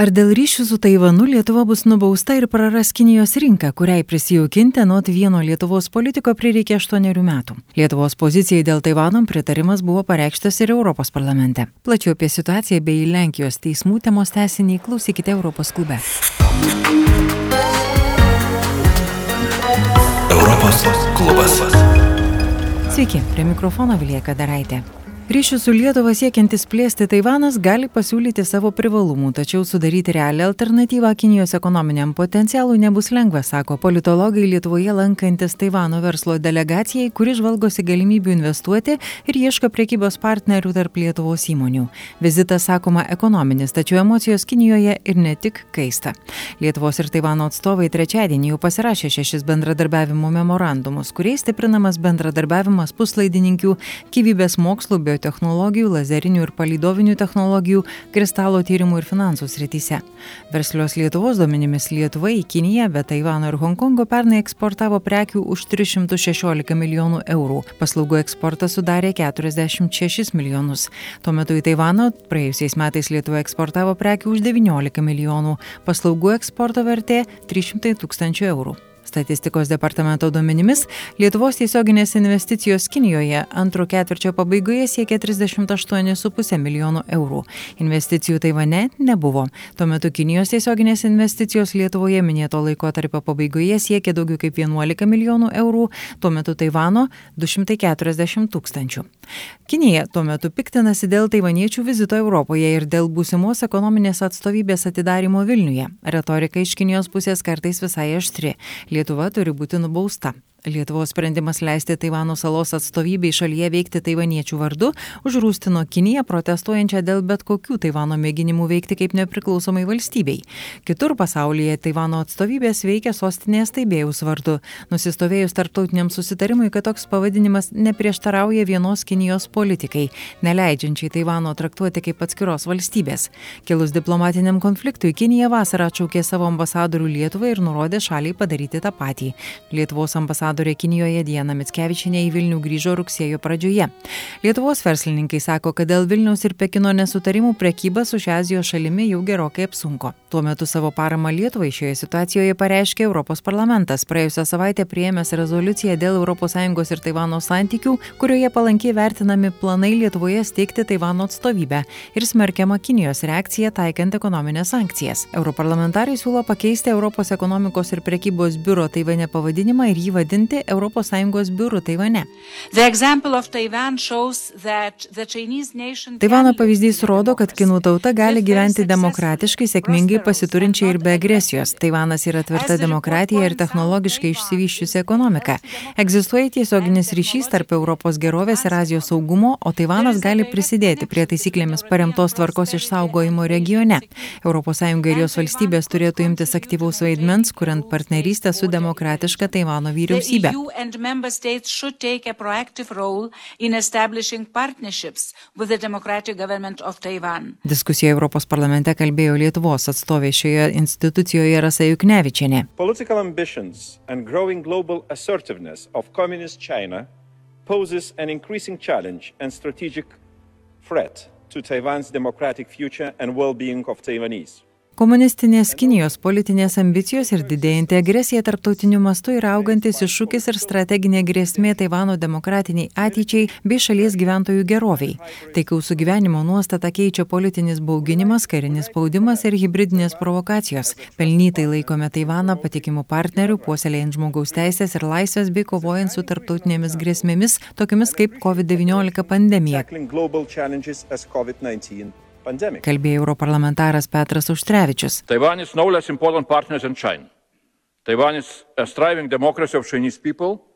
Ar dėl ryšių su Taivanu Lietuva bus nubausta ir praras Kinijos rinką, kuriai prisijaukinti nuot vieno Lietuvos politiko prireikė aštuonerių metų? Lietuvos pozicijai dėl Taivano pritarimas buvo pareikštas ir Europos parlamente. Plačiau apie situaciją bei Lenkijos teismų temos tesinį klausykite Europos klube. Europos klubas. Sveiki, prie mikrofono Vilija Kadaraitė. Ryšių su Lietuva siekiantis plėsti Taivanas gali pasiūlyti savo privalumų, tačiau sudaryti realią alternatyvą Kinijos ekonominiam potencialui nebus lengva, sako politologai Lietuvoje lankantis Taivano verslo delegacijai, kuri žvalgosi galimybių investuoti ir ieško priekybos partnerių tarp Lietuvos įmonių. Vizitas, sakoma, ekonominis, tačiau emocijos Kinijoje ir ne tik kaista. Lietuvos ir Taivano atstovai trečiadienį jau pasirašė šešis bendradarbiavimo memorandumus, kuriais stiprinamas bendradarbiavimas puslaidininkių, gyvybės mokslų, bio biotechnologijų, lazerinių ir palydovinių technologijų, kristalo tyrimų ir finansų srityse. Verslios Lietuvos duomenimis Lietuva į Kiniją, be Taivano ir Hongkongo pernai eksportavo prekių už 316 milijonų eurų. Paslaugų eksportas sudarė 46 milijonus. Tuo metu į Taivaną praėjusiais metais Lietuva eksportavo prekių už 19 milijonų. Paslaugų eksporto vertė 300 tūkstančių eurų. Statistikos departamento duomenimis Lietuvos tiesioginės investicijos Kinijoje antro ketvirčio pabaigoje siekia 38,5 milijonų eurų. Investicijų Taivane nebuvo. Tuo metu Kinijos tiesioginės investicijos Lietuvoje minėto laiko tarp pabaigoje siekia daugiau kaip 11 milijonų eurų, tuo metu Taivano 240 tūkstančių. Kinija tuo metu piktinasi dėl taivaniečių vizito Europoje ir dėl būsimos ekonominės atstovybės atidarimo Vilniuje. Retorika iš Kinijos pusės kartais visai aštri. Lietuva turi būti nubausta. Lietuvos sprendimas leisti Taivano salos atstovybei šalyje veikti taivaniečių vardu užrūstino Kiniją protestuojančią dėl bet kokių Taivano mėginimų veikti kaip nepriklausomai valstybei. Kitur pasaulyje Taivano atstovybės veikia sostinės Taibėjaus vardu, nusistovėjus tarptautiniam susitarimui, kad toks pavadinimas neprieštarauja vienos Kinijos politikai, neleidžiančiai Taivano traktuoti kaip atskiros valstybės. Kilus diplomatiniam konfliktui, Kinija vasarą atšaukė savo ambasadorių Lietuvai ir nurodė šaliai padaryti tą patį. Lietuvos ambasadorius ambasadorė Kinijoje Diena Mitskevičinė į Vilnių grįžo rugsėjo pradžioje. Lietuvos verslininkai sako, kad dėl Vilniaus ir Pekino nesutarimų prekyba su šia Azijos šalimi jau gerokai apsunko. Tuo metu savo paramą Lietuvai šioje situacijoje pareiškė Europos parlamentas, praėjusią savaitę prieėmęs rezoliuciją dėl ES ir Taivano santykių, kurioje palankiai vertinami planai Lietuvoje steigti Taivano atstovybę ir smerkiama Kinijos reakcija taikant ekonominės sankcijas. Europarlamentarai siūlo pakeisti Europos ekonomikos ir prekybos biuro Taivane pavadinimą ir jį vadinti pavadinti ES biuru Taivane. Taivano pavyzdys rodo, kad kinų tauta gali gyventi demokratiškai, sėkmingai, pasiturinčiai ir be agresijos. Taivanas yra tvirta demokratija ir technologiškai išsivyščiusi ekonomika. Egzistuoja tiesioginis ryšys tarp Europos gerovės ir Azijos saugumo, o Taivanas gali prisidėti prie taisyklėmis paremtos tvarkos išsaugojimo regione. ES ir jos valstybės turėtų imtis aktyvaus vaidmens, kuriant partnerystę su demokratiška Taivano vyriausybė vyriausybę. Diskusijoje Europos parlamente kalbėjo Lietuvos atstovė šioje institucijoje Rasa Juknevičianė. Political ambitions and growing global assertiveness of communist China poses an increasing challenge and strategic threat to Taiwan's democratic future and well-being of Taiwanese. Komunistinės Kinijos politinės ambicijos ir didėjanti agresija tarptautiniu mastu yra augantis iššūkis ir strateginė grėsmė Taivano demokratiniai ateičiai bei šalies gyventojų geroviai. Taikaus sugyvenimo nuostata keičia politinis bauginimas, karinis spaudimas ir hybridinės provokacijos. Pelnytai laikome Taivaną patikimų partnerių, puoselėjant žmogaus teisės ir laisvės bei kovojant su tarptautinėmis grėsmėmis, tokiamis kaip COVID-19 pandemija kalbėjo europarlamentaras Petras Užtrevičius. Taiwan is no less important partner than China. Taiwan is a striving democracy of Chinese people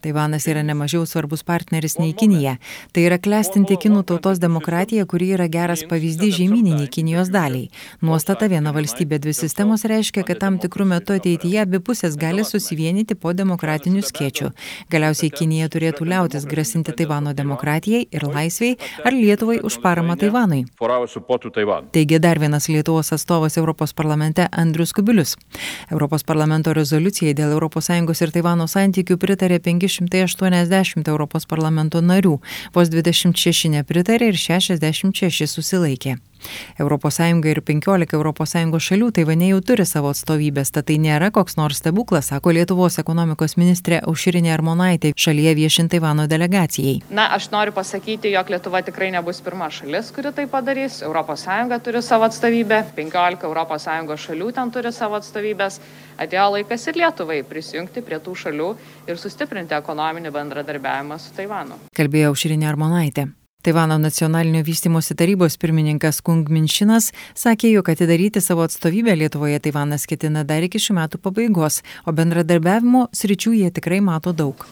Taivanas yra nemažiau svarbus partneris nei Kinija. Tai yra klestinti kinų tautos demokratija, kuri yra geras pavyzdys žemyniniai Kinijos daliai. Nuostata viena valstybė dvi sistemos reiškia, kad tam tikrų metų ateityje abi pusės gali susivienyti po demokratinių skiečių. Galiausiai Kinija turėtų liautis grasinti Taivano demokratijai ir laisviai ar Lietuvai už paramą Taivanui. Taigi dar vienas Lietuvos atstovas Europos parlamente Andrius Kubilius. Europos parlamento rezoliucijai dėl dėl ES ir Taivano santykių pritarė 580 Europos parlamento narių, vos 26 nepritarė ir 66 susilaikė. ES ir 15 ES šalių Taivane jau turi savo atstovybės, tad tai nėra koks nors stebuklas, sako Lietuvos ekonomikos ministrė Auširinė Armonaitė šalyje viešint Taivano delegacijai. Na, aš noriu pasakyti, jog Lietuva tikrai nebus pirma šalis, kuri tai padarys. ES turi savo atstovybę, 15 ES šalių ten turi savo atstovybės. Atėjo laikas ir Lietuvai prisijungti prie tų šalių ir sustiprinti ekonominį bendradarbiavimą su Taivanu. Kalbėjo Auširinė Armonaitė. Taivano nacionalinio vystimosi tarybos pirmininkas Kung Minšinas sakė, jog atidaryti savo atstovybę Lietuvoje Taivanas ketina dar iki šių metų pabaigos, o bendradarbiavimo sričių jie tikrai mato daug.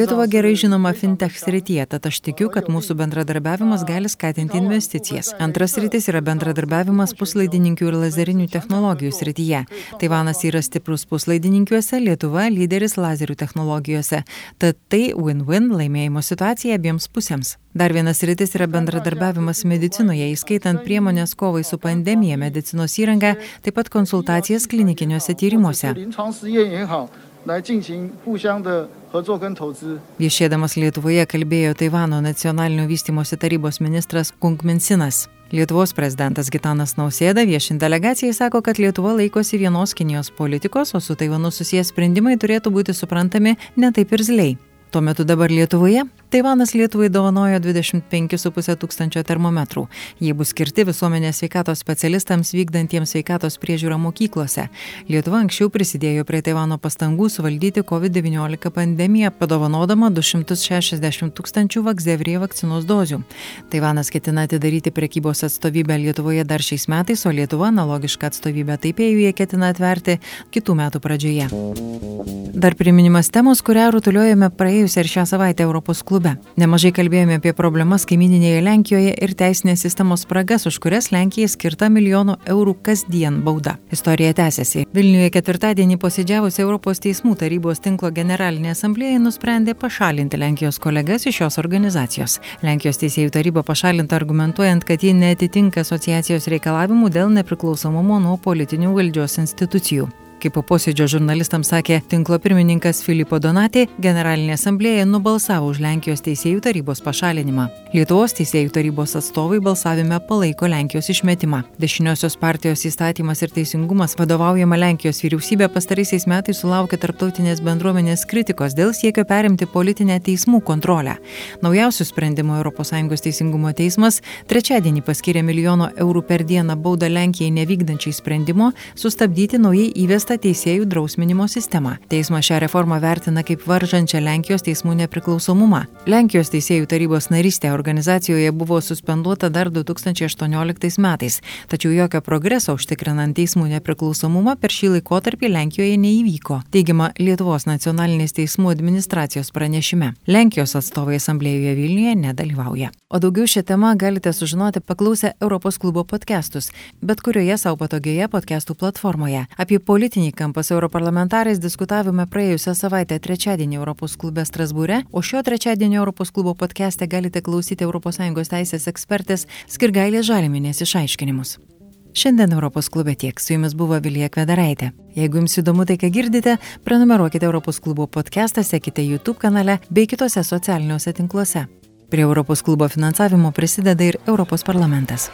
Lietuva gerai žinoma fintech srityje, tad aš tikiu, kad mūsų bendradarbiavimas gali skatinti investicijas. Antras rytis yra bendradarbiavimas puslaidininkių ir lazerinių technologijų srityje. Taivanas yra stiprus puslaidininkiuose, Lietuva lyderis lazerių technologijose. Tad tai win-win laimėjimo situacija abiems pusėms. Dar vienas rytis yra bendradarbiavimas medicinoje, įskaitant priemonės kovai su pandemija, medicinos įranga, taip pat konsultacijas klinikiniuose tyrimuose. Viešėdamas Lietuvoje kalbėjo Taivano nacionalinio vystimosi tarybos ministras Kungminsinas. Lietuvos prezidentas Gitanas Nausėda viešint delegacijai sako, kad Lietuva laikosi vienos Kinijos politikos, o su Taivanu susijęs sprendimai turėtų būti suprantami ne taip ir zliai. Tuo metu dabar Lietuvoje Taivanas Lietuvai dovanojo 25,5 tūkstančio termometrų. Jie bus skirti visuomenės sveikatos specialistams vykdantiems sveikatos priežiūrą mokyklose. Lietuva anksčiau prisidėjo prie Taivano pastangų suvaldyti COVID-19 pandemiją, padovanodama 260 tūkstančių Vakzevrie vakcinos dozių. Taivanas ketina atidaryti prekybos atstovybę Lietuvoje dar šiais metais, o Lietuva analogišką atstovybę Taipėjuje ketina atverti kitų metų pradžioje. Dar priminimas temos, kurią rutuliuojame praėjusią ir šią savaitę Europos klube. Nemažai kalbėjome apie problemas kaimininėje Lenkijoje ir teisinės sistemos spragas, už kurias Lenkijai skirta milijonų eurų kasdien bauda. Istorija tęsiasi. Vilniuje ketvirtadienį posėdžiavusi Europos teismų tarybos tinklo generalinė asamblėja nusprendė pašalinti Lenkijos kolegas iš šios organizacijos. Lenkijos teisėjų taryba pašalinta argumentuojant, kad ji netitinka asociacijos reikalavimų dėl nepriklausomumo nuo politinių valdžios institucijų. Kaip po posėdžio žurnalistams sakė tinklo pirmininkas Filipo Donatė, Generalinė asamblėja nubalsavo už Lenkijos teisėjų tarybos pašalinimą. Lietuvos teisėjų tarybos atstovai balsavime palaiko Lenkijos išmetimą. Dešiniosios partijos įstatymas ir teisingumas vadovaujama Lenkijos vyriausybė pastaraisiais metais sulaukė tarptautinės bendruomenės kritikos dėl siekio perimti politinę teismų kontrolę. Naujausių sprendimų ES teisingumo teismas trečiadienį paskyrė milijono eurų per dieną baudą Lenkijai nevykdančiai sprendimo sustabdyti naujai įvestą įvestą teisėjų drausminimo sistemą. Teismas šią reformą vertina kaip varžančią Lenkijos teismų nepriklausomumą. Lenkijos teisėjų tarybos narystė organizacijoje buvo suspenduota dar 2018 metais, tačiau jokio progreso užtikrinant teismų nepriklausomumą per šį laikotarpį Lenkijoje neįvyko, teigiama Lietuvos nacionalinės teismų administracijos pranešime. Lenkijos atstovai asamblėjoje Vilniuje nedalyvauja. O daugiau šią temą galite sužinoti paklausę Europos klubo podcastus, bet kurioje savo patogioje podcastų platformoje. Apie politinį politinį kampą su europarlamentarais diskutavome praėjusią savaitę trečiadienį Europos klube Strasbūre, o šio trečiadienio Europos klubo podcast'e galite klausyti ES teisės ekspertės Skirgailės Žaliminės išaiškinimus. Šiandien Europos klube tiek. Su jumis buvo Vilija Kvedaraitė. Jeigu jums įdomu tai, ką girdite, prenumeruokite Europos klubo podcastą, sekite YouTube kanale bei kitose socialiniuose tinkluose. Prie Europos klubo finansavimo prisideda ir Europos parlamentas.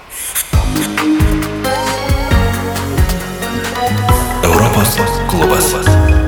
Europos klubas.